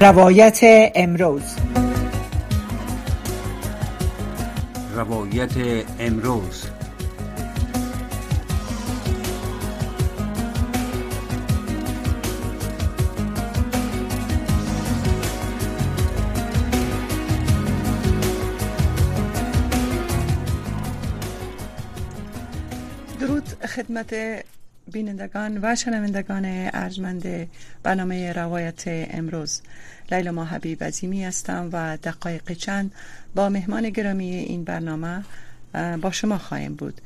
روایت امروز. روایت امروز. درود خدمت بینندگان و شنوندگان ارجمند برنامه روایت امروز. لیلا ما حبیب عظیمی هستم و دقایق چند با مهمان گرامی این برنامه با شما خواهیم بود.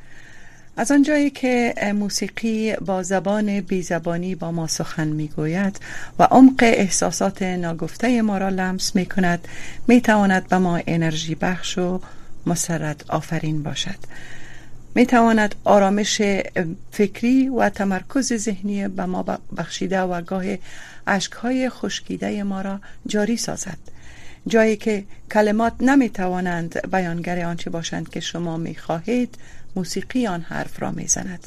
از آنجایی که موسیقی با زبان بیزبانی با ما سخن می‌گوید و عمق احساسات ناگفته ما را لمس می کند می تواند به ما انرژی بخش و مسرت آفرین باشد. می تواند آرامش فکری و تمرکز ذهنی به ما بخشیده و گاه اشکهای خشکیده ما را جاری سازد. جایی که کلمات نمی توانند بیانگر آنچه باشند که شما می خواهید موسیقی آن حرف را می زند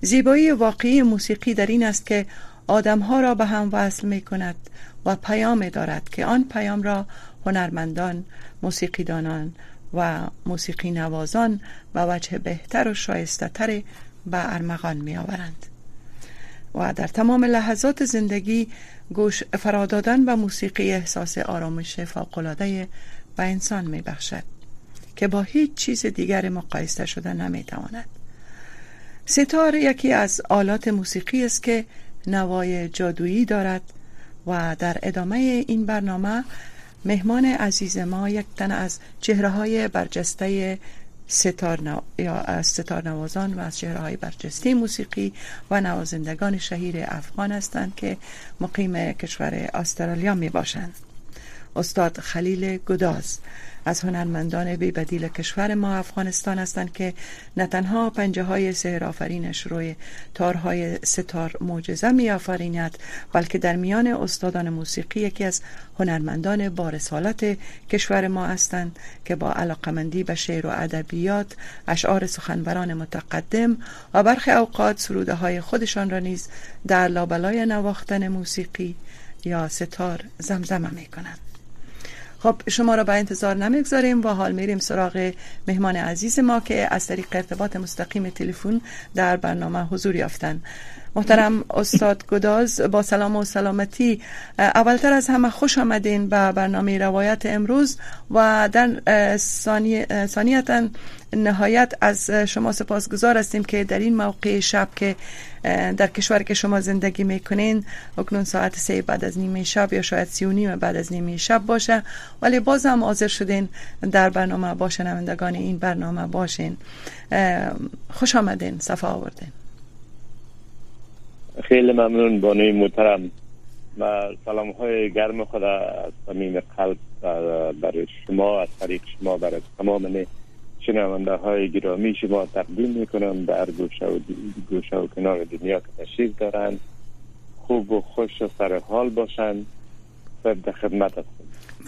زیبایی واقعی موسیقی در این است که آدمها را به هم وصل می کند و پیام دارد که آن پیام را هنرمندان موسیقیدانان و موسیقی نوازان و وجه بهتر و شایسته تر به ارمغان می آورند و در تمام لحظات زندگی گوش فرادادن به موسیقی احساس آرامش فوقالعاده و انسان می بخشد که با هیچ چیز دیگر مقایسته شده نمی تواند ستار یکی از آلات موسیقی است که نوای جادویی دارد و در ادامه این برنامه مهمان عزیز ما یک تن از چهره های برجسته ستار نو... یا از ستار نوازان و از چهره های برجسته موسیقی و نوازندگان شهیر افغان هستند که مقیم کشور استرالیا می باشند استاد خلیل گداز. از هنرمندان بی بدیل کشور ما افغانستان هستند که نه تنها پنجه های سهر آفرینش روی تارهای ستار معجزه می آفریند بلکه در میان استادان موسیقی یکی از هنرمندان بارسالت کشور ما هستند که با علاقمندی به شعر و ادبیات اشعار سخنوران متقدم و برخی اوقات سروده های خودشان را نیز در لابلای نواختن موسیقی یا ستار زمزمه می کنند خب شما را به انتظار نمی‌گذاریم و حال میریم سراغ مهمان عزیز ما که از طریق ارتباط مستقیم تلفن در برنامه حضور یافتن محترم استاد گداز با سلام و سلامتی اولتر از همه خوش آمدین به برنامه روایت امروز و در ثانیتا نهایت از شما سپاسگزار هستیم که در این موقع شب که در کشور که شما زندگی می‌کنین اکنون ساعت سه بعد از نیمه شب یا شاید سی و نیم بعد از نیمه شب باشه. ولی باز هم حاضر شدین در برنامه باشن نمندگان این برنامه باشین. خوش آمدین صفا آوردین. خیلی ممنون بانوی محترم. و سلام های گرم خود از صمیم قلب برای شما از طریق شما برای تمام شنونده های گرامی. شما تقدیم می‌کنم در گوشه و, گوشه و کنار دنیا که تشریف دارند خوب و خوش و سر حال باشند در خدمت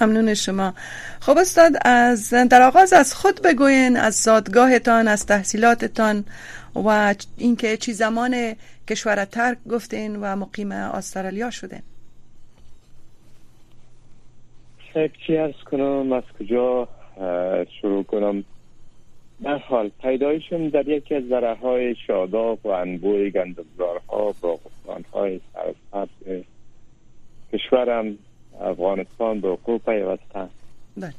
ممنون شما. خب استاد از در آغاز از خود بگوین از زادگاهتان از تحصیلاتتان. و اینکه چی زمان کشور ترک گفتین و مقیم استرالیا شدین خیلی چی ارز کنم از کجا شروع کنم؟ در حال پیدایشم در یکی از ذره های شاداب و انبوی گندمزارها باغستان های سرسبز کشورم افغانستان به حقوق پیوسته. بله.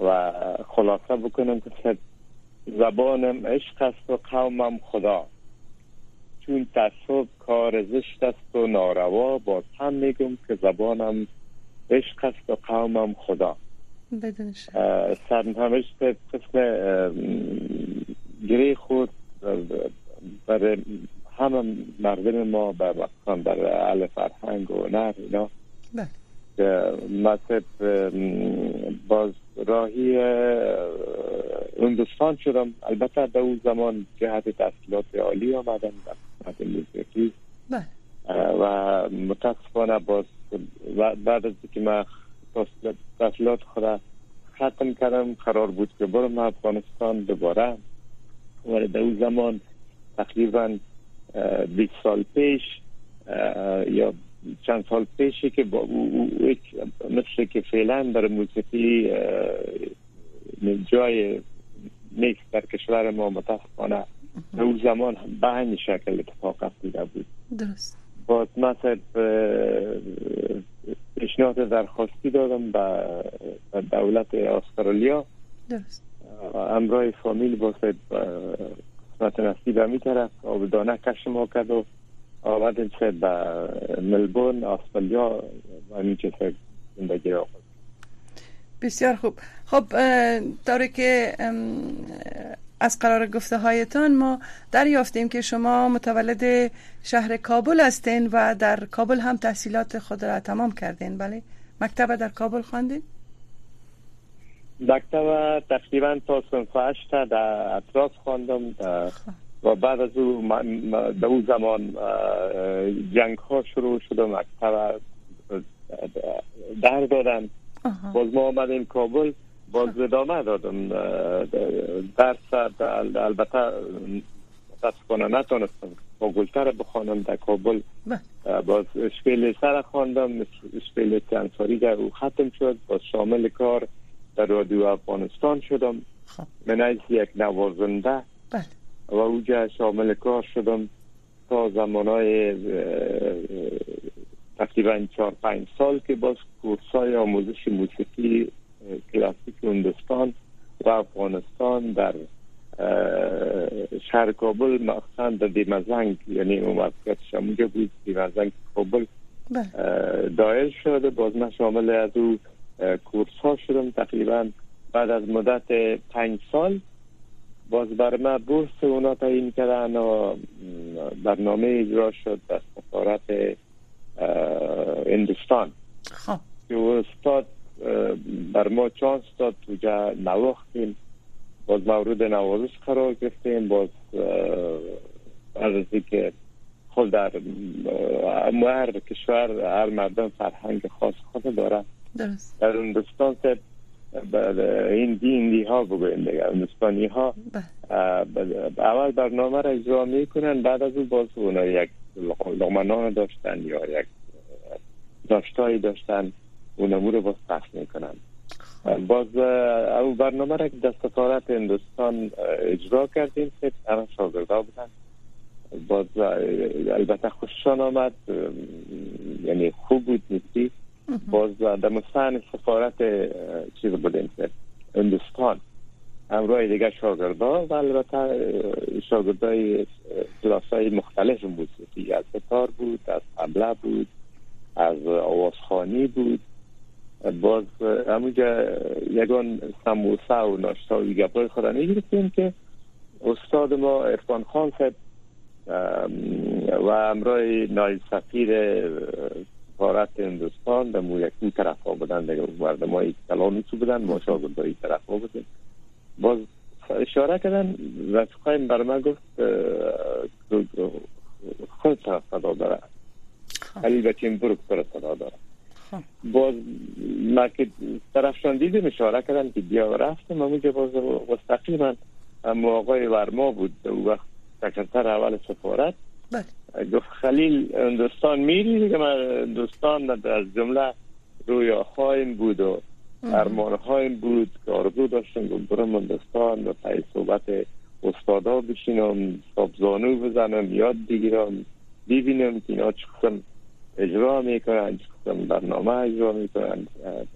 و خلاصه بکنم که زبانم عشق است و قومم خدا. چون تصف کار زشت است و ناروا باز هم میگم که زبانم عشق است و قومم خدا. بدونش سرنوشت قسم گری خود برای همه مردم ما بر وقتان در اهل فرهنگ و نر اینا. بله. مطب باز راهی هندوستان شدم. البته به اون زمان جهت تحصیلات عالی آمدم در موسیقی. بله. و متاسفانه باز بعد از که من تحصیلات خود ختم کردم قرار بود که برم افغانستان دوباره. ولی در اون زمان تقریبا 20 سال پیش یا چند سال پیشی که با مثل که فعلا در موسیقی جای نیست در کشور ما متاسفانه اون زمان به همین شکل اتفاق افتاده بود. درست. باز مثلا پیشنهاد درخواستی دادم به دولت استرالیا. درست. امرای فامیل باید قسمت نصیب همی طرف آبدانه کش ما کرد و آمدیم سه به ملبورن استرالیا و همین چه زندگی را بسیار خوب. خب داره که از قرار گفته هایتان ما دریافتیم که شما متولد شهر کابل هستین و در کابل هم تحصیلات خود را تمام کردین. بله مکتب در کابل خواندین؟ مکتب تقریبا تا سنف هشت در اطراف خواندم. و بعد از او زمان جنگ ها شروع شد و مکتب در دادن باز ما آمدیم کابل باز خب. ادامه دادم درس البته متاسفانه نتونستم گلتر بخوانم در کابل بله. باز اشپیل سر خواندم اشپیل تنساری در او ختم شد باز شامل کار در رادیو افغانستان شدم خب. من یک نوازنده بله. و اوجا شامل کار شدم تا زمانای تقریبا چهار پنج سال که باز کورس های آموزش موسیقی کلاسیک هندوستان و افغانستان در شهر کابل مخصوصا در دیمزنگ یعنی موقعیتش همونجا بود دیمزنگ کابل بله. دایل شده باز من شامل از او کورس ها شدم تقریبا بعد از مدت پنج سال باز بر ما بورس اونا تعیین کردن و برنامه اجرا شد در سفارت هندوستان. خب. که استاد بر ما چانس داد توجا نواختیم. باز مورد نوازش قرار گرفتیم. باز از که خود در هر کشور هر مردم فرهنگ خاص خود داره درست. در هندوستان این دی ها بگویم دیگه هندوستانی ها بله. اول برنامه را اجرا می‌کنن بعد از اون باز اونا یک لغمنان داشتن یا یک داشتایی داشتن اون رو باز پخش می‌کنن. باز او برنامه را که در سفارت هندوستان اجرا کردیم که همه شاگردا بودن. باز البته خوششان آمد یعنی خوب بود نیستی. باز در مستان سفارت چیز بودیم که هندوستان. همراه دیگه شاگردا و البته شاگردای کلاس های مختلف موسیقی از ستار بود از طبله بود از آوازخانی بود. باز همونجا یگان سموسه و ناشتا و گپای خدا می‌گرفتیم که استاد ما ارفان خان و امرای نایب سفیر سفارت هندوستان در مو یک طرف ها بودن دیگه مردم های کلامی تو بودن ما شاگرد های طرف ها بودیم. باز اشاره کردن رفقایم بر من گفت خود طرف صدا داره. علی بچین برو پر صدا داره. باز ما که طرفشان دیدیم اشاره کردن که بیا رفتم اونجا باز مستقیما. اما آقای ورما بود او وقت سکرتر اول سفارت. گفت خلیل هندوستان میری؟ دیگه من هندوستان از جمله رویا خواهیم بود و ارمان هایم بود که آرزو داشتم. گفت برم هندوستان و پای صحبت استادا بشینم سابزانو بزنم یاد بگیرم ببینم که اینا چه اجرا می‌کنن چه برنامه اجرا می‌کنن.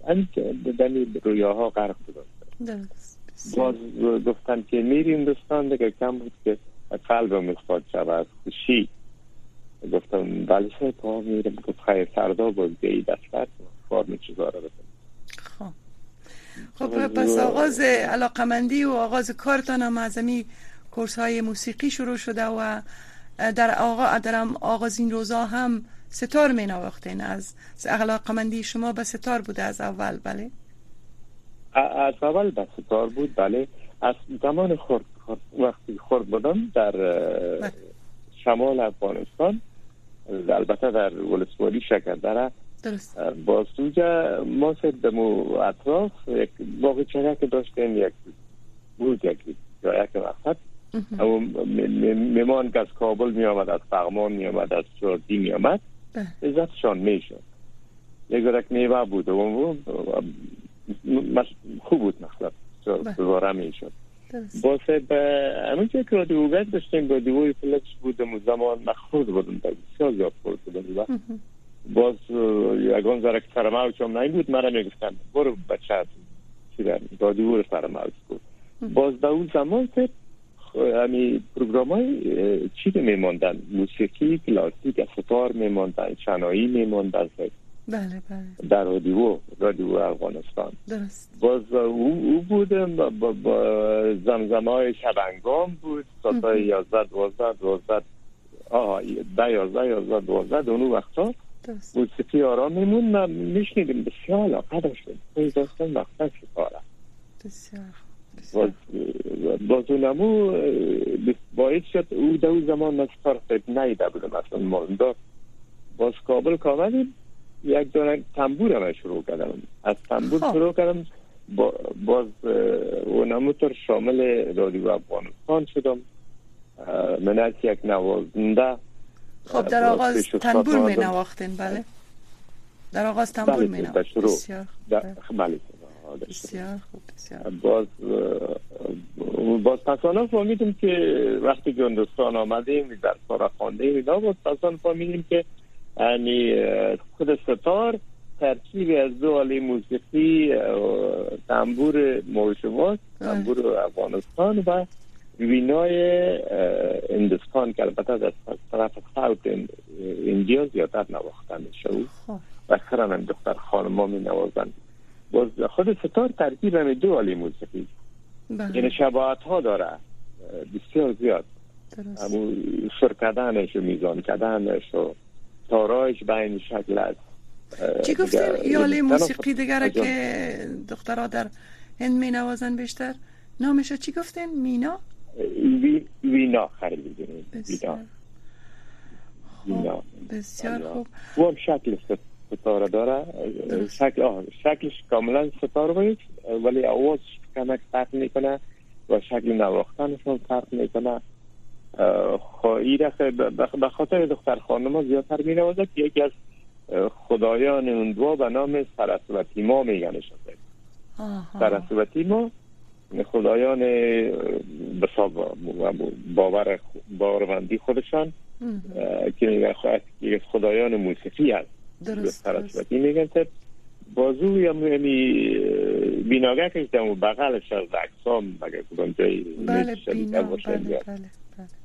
همین که دمی رویاها غرق بودن باز گفتن که میری هندوستان دیگه کم بود که قلبم اخفاد شود. خوشی گفتم بله سه پا میرم گفت خیر فردا باز گئی دفتر فرم چیزا رو خب. خب پس آغاز علاقمندی و آغاز کارتان هم از کورس های موسیقی شروع شده و در آغا در آغازین روزا هم ستار می نواختین. از علاقمندی شما به ستار بوده از اول بله؟ از اول به ستار بود بله. از زمان خورد وقتی خورد بودم در بله. شمال افغانستان البته در ولسوالی شکردره درست. با سوجا ما دمو اطراف یک باقی که داشتیم یک بود یک یا یک مقصد میمان که از کابل می آمد از فغمان می آمد از شردی می آمد عزتشان می‌شد. یک درک میوه بود و خوب بود مخلب دوباره می‌شد. باسه به همون که که رادیو گد داشتیم رادیوی فلکس بودم زمان مخصوص بودم بسیار زیاد خورد بودم. و باز یگان زرک فرماوچ هم بود مرا می‌گفتن برو بچه چی رادیو فرماوچ بود باز در اون زمان که همی پروگرام های چی میماندن؟ موسیقی کلاسیک ستار میماندن شنایی میماندن. بله بله. در رادیو رادیو افغانستان. درست. باز او, او بودم با, با, زمزمه های شبنگام بود ساعت یازده دوازده دوازده آها ده یازده یازده دوازده اونو وقتا موسیقی آرام میمون و میشنیدیم. بسیار علاقه داشتیم داستان وقتا شکاره بسیار باز باز اونمو باید شد او دو زمان از کار نیده بودم اصلا مالندار باز کابل کامدیم یک دونه تنبور هم شروع کردم. از تنبور خب. شروع کردم باز اونمو تر شامل رادیو افغانستان شدم. من از یک نوازنده خب در آغاز تنبور می نواختین بله؟ در آغاز تنبور بله، می نواختین بسیار بله. بسیار خوب بسیار باز باز پسانا فهمیدیم که وقتی که هندوستان آمدیم در سارا خانده اینا باز پسان فهمیدیم که یعنی خود ستار ترکیب از دو علی موسیقی تنبور موشواس تنبور افغانستان و وینای اندستان که البته از طرف ساوت اندیا زیادتر نواختن میشه خب. و اکثرا هم دختر خانم ها می نوازن باز خود ستار ترکیب هم دو علی موسیقی. بله. یعنی شباعت ها داره. بسیار زیاد. همون سر کردنش و میزان کردنش و تارایش به این شکل است. چی گفتین؟ یالی موسیقی دیگره که دخترها در هند می نوازن بیشتر؟ نامشو چی گفتین؟ مینا؟ وی... وینا خریدیم. بسیار. خوب بسیار خوب. و هم شکل ستاره داره. شکل آه شکلش کاملا ستاره باید ولی آواز کمک فرق می‌کنه و شکل نواختنشون فرق می‌کنه. خواهی به خاطر دختر خانم زیادتر می نوازد که یکی از خدایان اون دو به نام سرسوتی ما میگن شده سرسوتی ما خدایان بساب باور باورمندی خودشان که میگن خدایان موسیقی هست. سرسوتی میگن. بازو یا یعنی بیناگه کشتم و بغلش از اکسام مگه کدام جایی بله بینا بله بله.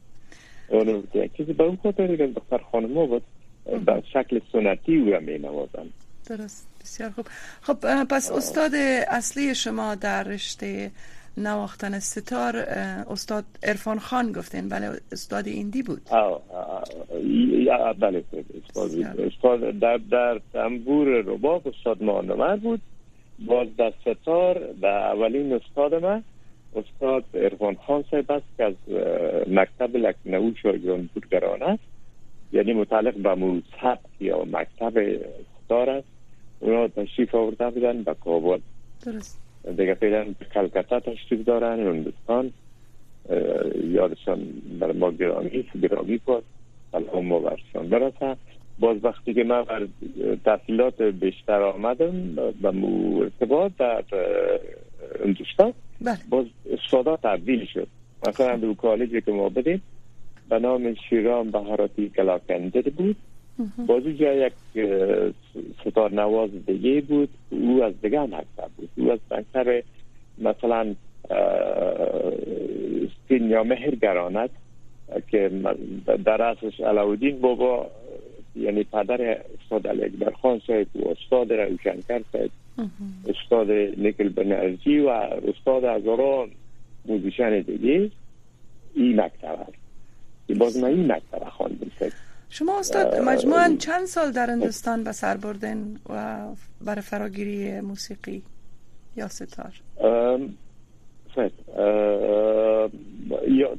اونو چیزی به اون خاطر دیگه دختر خانم بود به شکل سنتی او می نوازن درست. بسیار خوب. خب پس استاد اصلی شما در رشته نواختن ستار استاد ارفان خان گفتین. بله استاد ایندی بود. آه بله استاد استاد در در تنبور رباب استاد مانور بود. باز در ستار در اولین استاد من. استاد ارفان خان صاحب است که از مکتب لکنو شاگران بودگران است. یعنی متعلق به مذهب یا مکتب ستار است. اونا تشریف آورده بودن به کابل. درست. دیگه فعلا کلکتا تشریف دارن هندوستان یادشان بر ما گرامی گرامی کن سلام ما برشان برسه باز وقتی که من بر تحصیلات بیشتر آمدم به ارتباط در هندوستان بله. باز استادا تبدیل شد. مثلا دو کالجی که ما بدیم به نام شیران بهاراتی کلاکنده بود. بازو جا یک ستار نواز دیگه بود. او از دیگه مکتب بود او از مکتب مثلا سین یا مهر گرانت که در اصلش علاودین بابا یعنی پدر استاد علی اکبر خان صاحب و استاد روشنکر صاحب استاد نیکل بنرژی و استاد هزاران موزیشن دیگه این مکتب هست. باز من این مکتب خواندم. شما استاد مجموعا چند سال در هندوستان به سر بردن و برای فراگیری موسیقی یا ستار؟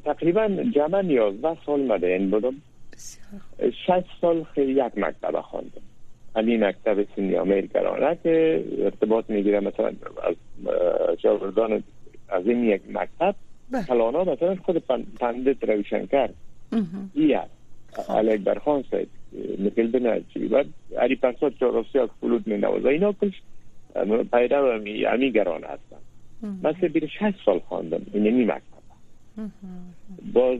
تقریبا جمعا یازده سال مده بودم. شش سال خیلی یک مکتب خواندم. همین مکتب سینی امریکا که ارتباط می‌گیره مثلا از شاگردان از این یک مکتب. کلانا بله. مثلا خود پندت روشن کرد علی برخان سید. مثل بنا چی. و علی پرساد چهارسی فلوت می نوازه اینا کلش پیدا امی, امی گران هستن. مثل بیر شهست سال خواندم. این نمی مکتب. باز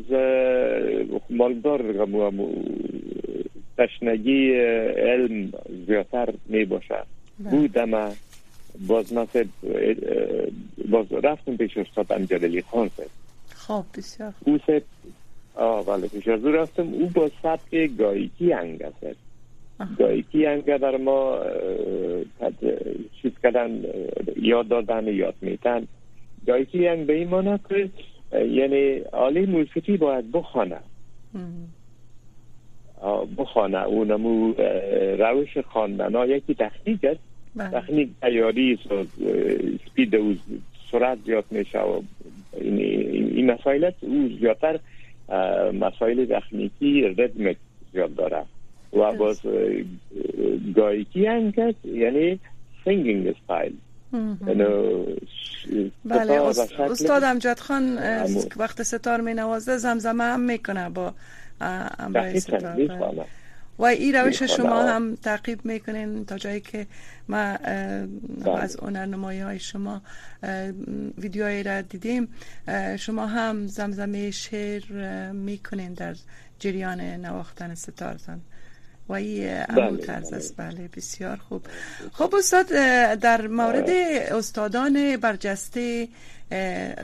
مالدار تشنگی علم زیادتر می بله. بودم باز مثل باز رفتم پیش استاد امجدلی خان سید خب بسیار او سید آه بله پیش از رفتم. او با سبک گایکی هنگ است. گایکی هنگ در ما چیز کردن یاد دادن یاد میتن گایکی هنگ به این مانا که یعنی آلی موسیقی باید بخوانه بخوانه. اونمو روش خواندن ها یکی تخنیک است. بله. تخنیک تیاری سپید و سرعت زیاد میشه و این, این مسائل او زیادتر مسائل تکنیکی ردم زیاد داره. و باز گایکی هم یعنی singing style بله استاد امجد خان وقت ستار می نوازه زمزمه هم می‌کنه با. و این روش شما هم تعقیب می‌کنین تا جایی که ما بله. از هنرنمایی های شما ویدیوهایی را دیدیم. شما هم زمزمه شعر می‌کنین در جریان نواختن ستارزن و این بله، امو طرز است. بله. بله بسیار خوب. خب استاد در مورد استادان برجسته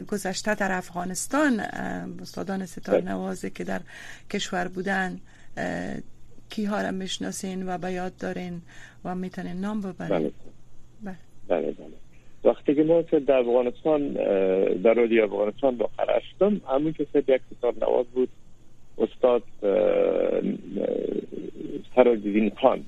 گذشته در افغانستان استادان ستار نوازه که در کشور بودن کی ها را می‌شناسین و به یاد دارین و می‌تونین نام ببرین؟ بله. بله. بله, بله. وقتی که ما در افغانستان در رادی افغانستان با شدم همون که یک ستار نواز بود استاد سراج خان.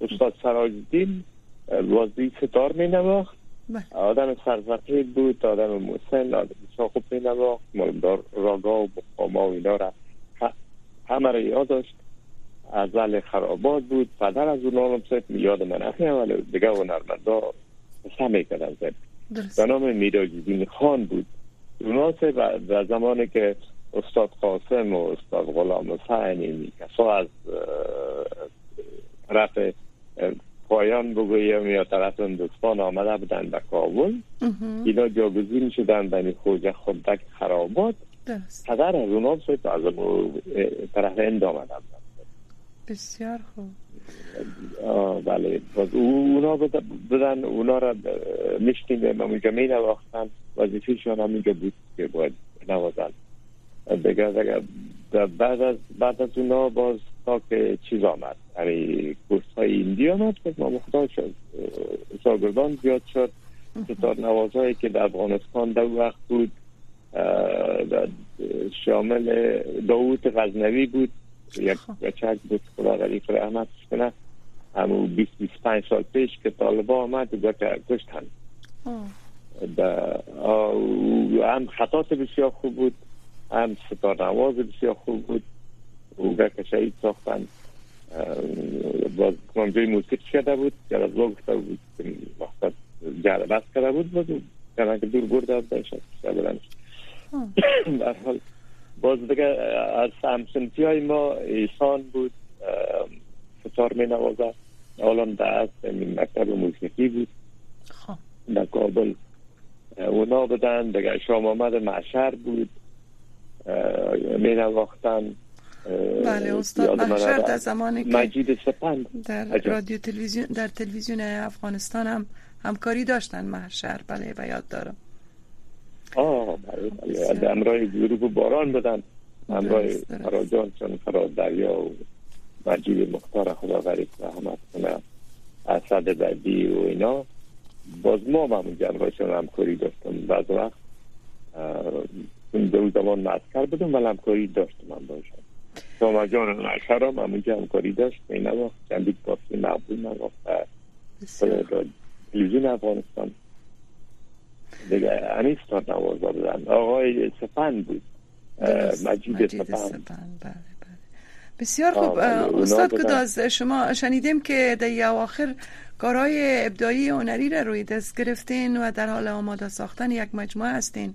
استاد سراج دین وازی ستار می نواخت بله. آدم سرزقید بود آدم موسن آدم ساخب می نواخت مالدار راگا و بخاما و اینا را همه را یاد داشت. ازل خرابات بود. پدر از اون آنم سید میاد من اخی ولی دیگه و نرمندا سمی کردن زد به نام میراجدین خان بود. اونا و زمانی که استاد قاسم و استاد غلام حسین این کسا از طرف پایان بگویم یا طرف هندوستان آمده بودن به کابل. اینا جاگزین شدن بین خوجه خودک خرابات پدر از اونا سید از طرف هند آمده بودن بسیار خوب. بله. اونا بدن اونا را میشتیم اونجا می نواختن وظیفهشان همینجا بود که باید نوازن. دیگه بعد از بعد از اونا باز تا که چیز آمد. یعنی کورس های ایندی آمد که ما مختار شد شاگردان زیاد شد. ستار نوازهایی که در افغانستان در وقت بود شامل داوود غزنوی بود یک خب. بچه بود خدا غریق رحمتش کنه همو 20 25 سال پیش که طالبا آمد و کشتن هم خطات بسیار خوب بود هم ستار نواز بسیار خوب بود. او که شهید ساختن باز کنجوی موسیقی شده بود؟ جلال گفته بود مقصد جلال بست کرده بود بود کنن که دور برده از بهش در حال باز دیگه از همسنتی های ما ایسان بود ستار می نوازد حالا در مکتب موسیقی بود. خب. در کابل اونا بدن دیگه شام آمد معشر بود. می نواختن بله استاد محشر در زمانی که مجید سپند. در رادیو تلویزیون در تلویزیون افغانستان هم همکاری داشتن محشر. بله به یاد دارم. آه بله بله. امرای گروه باران بدن. همراه فراجان چون فراد دریا و مجید مختار خدا غریب رحمت کنه. اسد بدی و اینا. باز ما هم جمعایشون همکاری داشتم. بعض وقت اون دو زمان مسکر بودم ولی همکاری داشتم من باشم ساما جان نشر هم همونجا همکاری داشت این وقت چندی پاسی مقبول نواخت تلویزیون افغانستان. دیگه انیستان نوازا بودن. آقای سپند بود. مجید سپند. بله بله. بسیار خوب. استاد کداز شما شنیدیم که در اواخر کارهای ابدایی هنری را روی دست گرفتین و در حال آماده ساختن یک مجموعه هستین.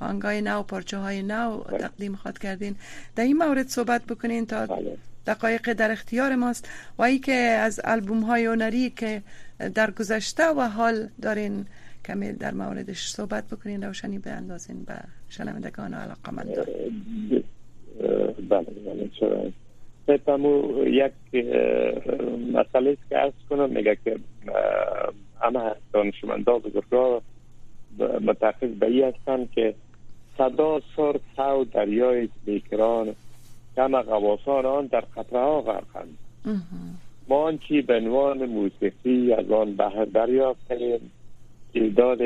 آنگاه نو پارچه های نو بله. تقدیم خواد کردین. در این مورد صحبت بکنین تا بله. دقایق در اختیار ماست. و ای که از البوم های هنری که در گذشته و حال دارین کمی در موردش صحبت بکنین. روشنی به اندازین به شنوندگان و علاقه من بله بله یک مسئله که ارز کنم. میگه که همه دانشمندا بزرگا متخص به ای هستند که صدا سر سو دریای بیکران کم غواسان آن در خطره ها غرقند. ما آنچی به عنوان موسیقی از آن بهر دریافت کنیم تعداد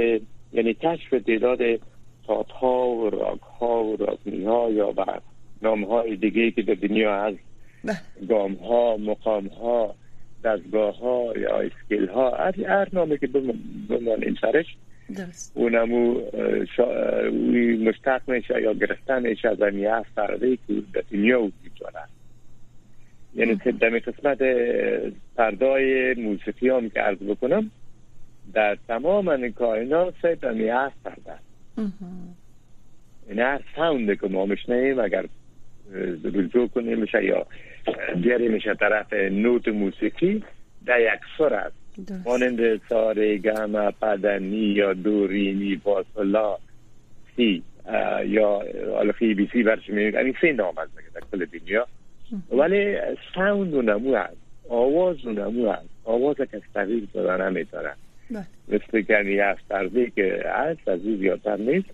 یعنی کشف تعداد ساتها و راک ها و راکنی ها یا بر نام های دیگه که در دنیا هست. گام ها مقام ها دستگاه ها یا اسکیل ها هر نامی که بمان این سرش اونمو شا... مشتق میشه یا گرفتن میشه از این یه فرده که در دنیا وجود داره. یعنی دمی قسمت پردای موسیقی هم که عرض بکنم در تمام کائنات دمی هست فرده. این هر ساونده که ما مشنیم اگر رجوع کنیم میشه یا بیاری میشه طرف نوت موسیقی در یک سر است مانند ساره گم پدنی یا دورینی باسلا سی یا الفی بی سی برش میگه این سه نام هست در کل دنیا. ولی ساوند و نمو هست آواز و نمو هست. آواز که تغییر دادن نمی‌تونه بله. مثل که یک ترزی که هست از این زیادتر نیست.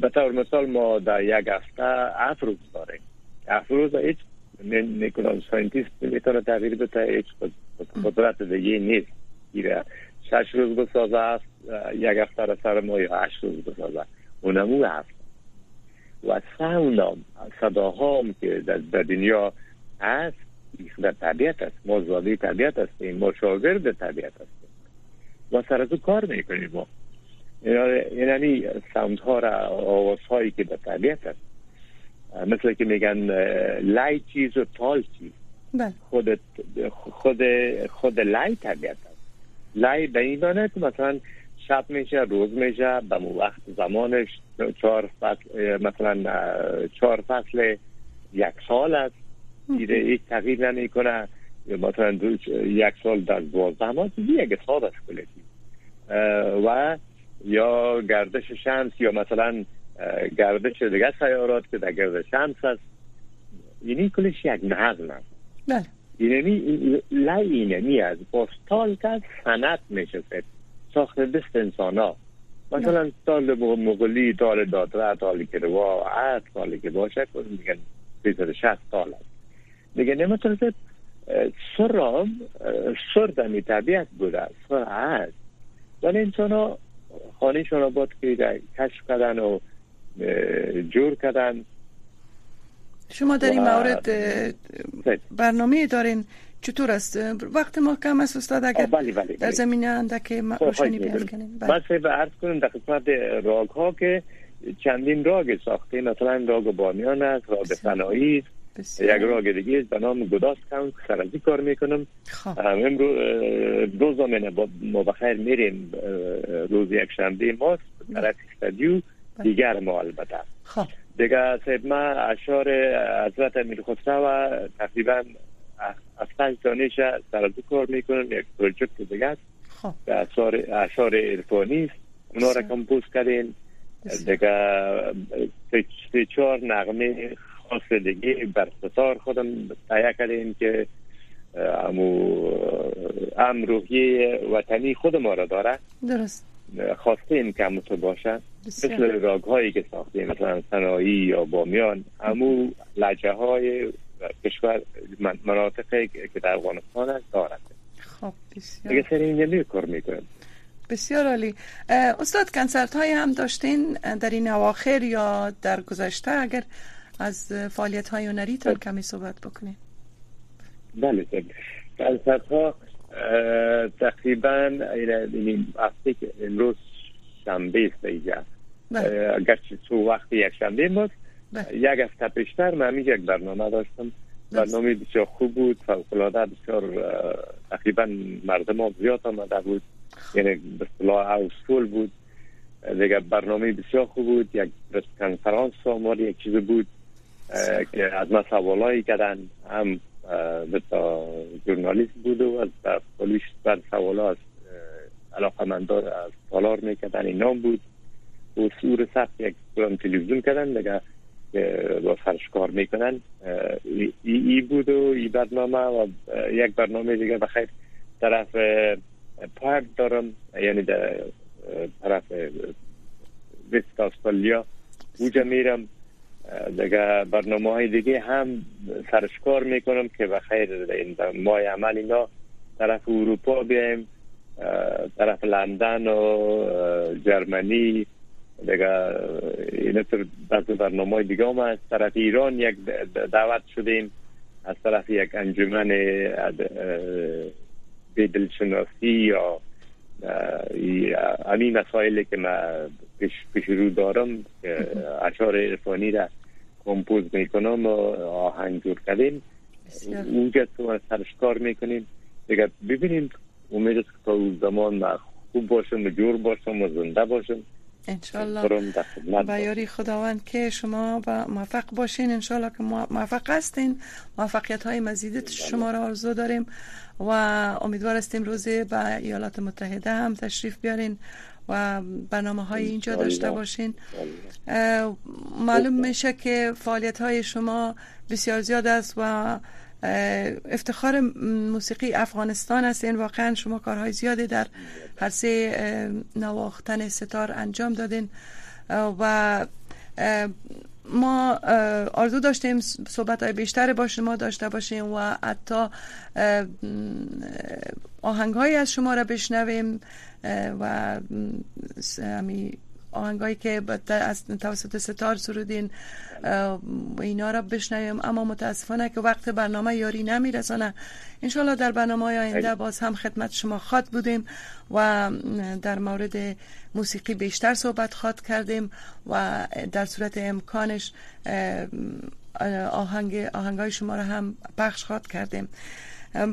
به طور مثال ما در یک هفته افروز داریم. افروز هیچ نیکولان ساینتیست می‌تونه تغییر بده هیچ قدرت دیگه نیست. گیره شش روز بسازه یک هفته سر ما یا هشت روز بسازه اونمو هفته و ساوند هم صداها هم که در دنیا هست در طبیعت است. ما زاده طبیعت هستیم ما شاگرد طبیعت هستیم. و سر از کار می‌کنیم ما. یعنی ساوند ها را آواز هایی که در طبیعت است مثل که میگن لای چیز و تال چیز. بله. خود خود خود لای طبیعت است لای به این دانه که مثلا شب میشه روز میشه به وقت زمانش چهار فصل مثلا چهار فصل یک سال است. دیره هیچ تغییر نمی کنه مثلا یک سال در دوازده ماه یک سال است و یا گردش شمس یا مثلا گردش دیگه سیارات که در گردش شمس هست اینی کلش یک نظم است. بله. اینمی لای اینمی از باستال که سنت میشه ساخت دست انسان ها. مثلا سال مغلی تال دادره تالی که روا عد تالی که باشه میگن بیزر شست سال است. میگن نمی‌تونه سر سر دمی طبیعت بوده سر هست ولی انسان ها خانه شما باید که کشف کردن و جور کردن. شما در این مورد برنامه دارین. چطور است؟ وقت ما کم است استاد اگر بله بله در زمینه اندک خب، روشنی بیان کنیم بله. من به عرض کنم در قسمت راگ ها که چندین راگ ساخته مثلا راگ بامیان است راگ فنایی یک راگ دیگه به نام گداست کن سرزی کار می‌کنم. خب. امروز دو زمینه ما بخیر میریم. روز یک شنبه ماست طرف استادیو. بله. دیگر ما البته. خب. دیگه صاحب ما اشار حضرت امیر خسرو و تقریبا از پنج دانش سرزی کار می‌کنم یک پروژکت دیگه است. خب. اشار ارفانی است. اونا را کمپوز کردیم دیگه سه چهار نغمه خاص دیگه بر ستار خودم تهیه کردیم که امو امروحی وطنی خود ما را داره. درست. خواستیم که همونطور باشه مثل راگ هایی که ساختیم مثلا سنایی یا بامیان همو لجه های کشور مناطقی که در افغانستان هست دارد خب بسیار. دیگه سر این کار می‌کنیم. بسیار عالی. استاد کنسرت های هم داشتین در این اواخر یا در گذشته؟ اگر از فعالیت های هنری تا کمی صحبت بکنید بله کنسرت ها تقریبا این هفته که امروز شنبه است اینجا بله. اگرچه تو وقتی یک شنبه بود بله. یک هفته پیشتر من یک برنامه داشتم. برنامه بسیار خوب بود فوقلاده بسیار تقریبا مردم ها زیاد آمده بود. خب. یعنی به صلاح بود. دیگه برنامه بسیار خوب بود. یک کنفرانس آمار یک چیز بود که از ما سوالایی کردن. هم به تا جورنالیست بود و از پولیس بر سوالا از علاقه مندار از تالار می‌کردن. این نام بود. و سور سخت یک تلویزیون کردن دیگه با فرش کار می‌کنن ای, ای بود و ای برنامه و یک برنامه دیگه بخیر طرف پارک دارم. یعنی در طرف ویست استرالیا اوجا میرم. دیگه برنامه های دیگه هم سرشکار می‌کنم که بخیر این ماه عمل اینا طرف اروپا بیایم طرف لندن و جرمنی. دیگه این طور برنامه های دیگه هم از طرف ایران یک دعوت شدیم. از طرف یک انجمن بدلشناسی یا همین مسائلی که من پیش, پیش رو دارم که اشار عرفانی را کمپوز می‌کنم و آهنگ جور کردیم. اونجا تو سرش کار می‌کنیم دیگه ببینیم امید است که تا اون زمان خوب باشم و جور باشم و زنده باشم انشالله. و یاری خداوند که شما با موفق باشین. انشالله که موفق هستین. موفقیت های مزید شما را آرزو داریم و امیدوار هستیم روزی به ایالات متحده هم تشریف بیارین. و برنامه های اینجا داشته باشین. معلوم میشه که فعالیت های شما بسیار زیاد است و افتخار موسیقی افغانستان است. این واقعا شما کارهای زیادی در هر سه نواختن ستار انجام دادین. و ما آرزو داشتیم صحبت های بیشتر با شما داشته باشیم و حتی آهنگ های از شما را بشنویم و همی آهنگایی که از توسط ستار سرودین اینا را بشنویم. اما متاسفانه که وقت برنامه یاری نمیرسانه. انشالله در برنامه آینده باز هم خدمت شما خواد بودیم و در مورد موسیقی بیشتر صحبت خواد کردیم و در صورت امکانش آهنگ آهنگای شما را هم پخش خواد کردیم.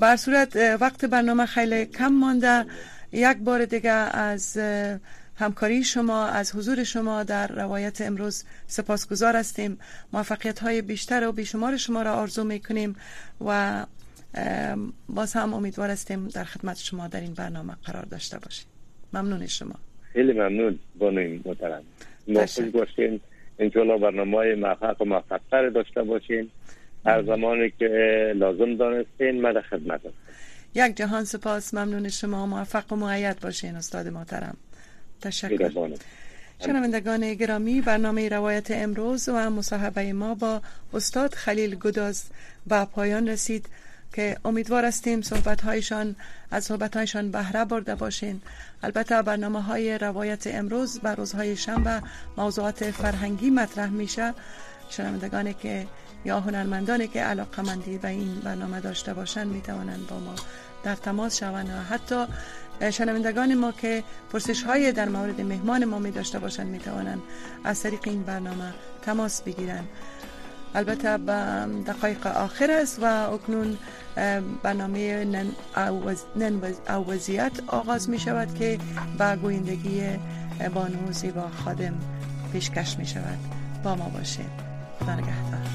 بر صورت وقت برنامه خیلی کم مانده. یک بار دیگه از همکاری شما از حضور شما در روایت امروز سپاسگزار هستیم. موفقیت های بیشتر و بیشمار شما را آرزو می‌کنیم و باز هم امیدوار هستیم در خدمت شما در این برنامه قرار داشته باشیم. ممنون شما. خیلی ممنون. بانوی محترم. موفق باشین. انشالله برنامه های موفق و موفقتر داشته باشین. هر زمانی که لازم دانستین من خدمت هستم یک جهان سپاس. ممنون شما. موفق و معید باشین استاد محترم. تشکر. شنوندگان گرامی برنامه روایت امروز و مصاحبه ما با استاد خلیل گداز به پایان رسید که امیدوار هستیم صحبت هایشان از صحبت هایشان بهره برده باشین. البته برنامه های روایت امروز بر روزهای شنبه موضوعات فرهنگی مطرح میشه. شنوندگانی که یا هنرمندانی که علاقه مندی به این برنامه داشته باشند می‌توانند با ما در تماس شوند و حتی شنوندگان ما که پرسش های در مورد مهمان ما می داشته باشند می توانند از طریق این برنامه تماس بگیرند. البته به دقایق آخر است و اکنون برنامه نن او وضعیت آغاز می شود که با گویندگی بانو زیبا خادم پیشکش می شود. با ما باشید. خدا نگهدار.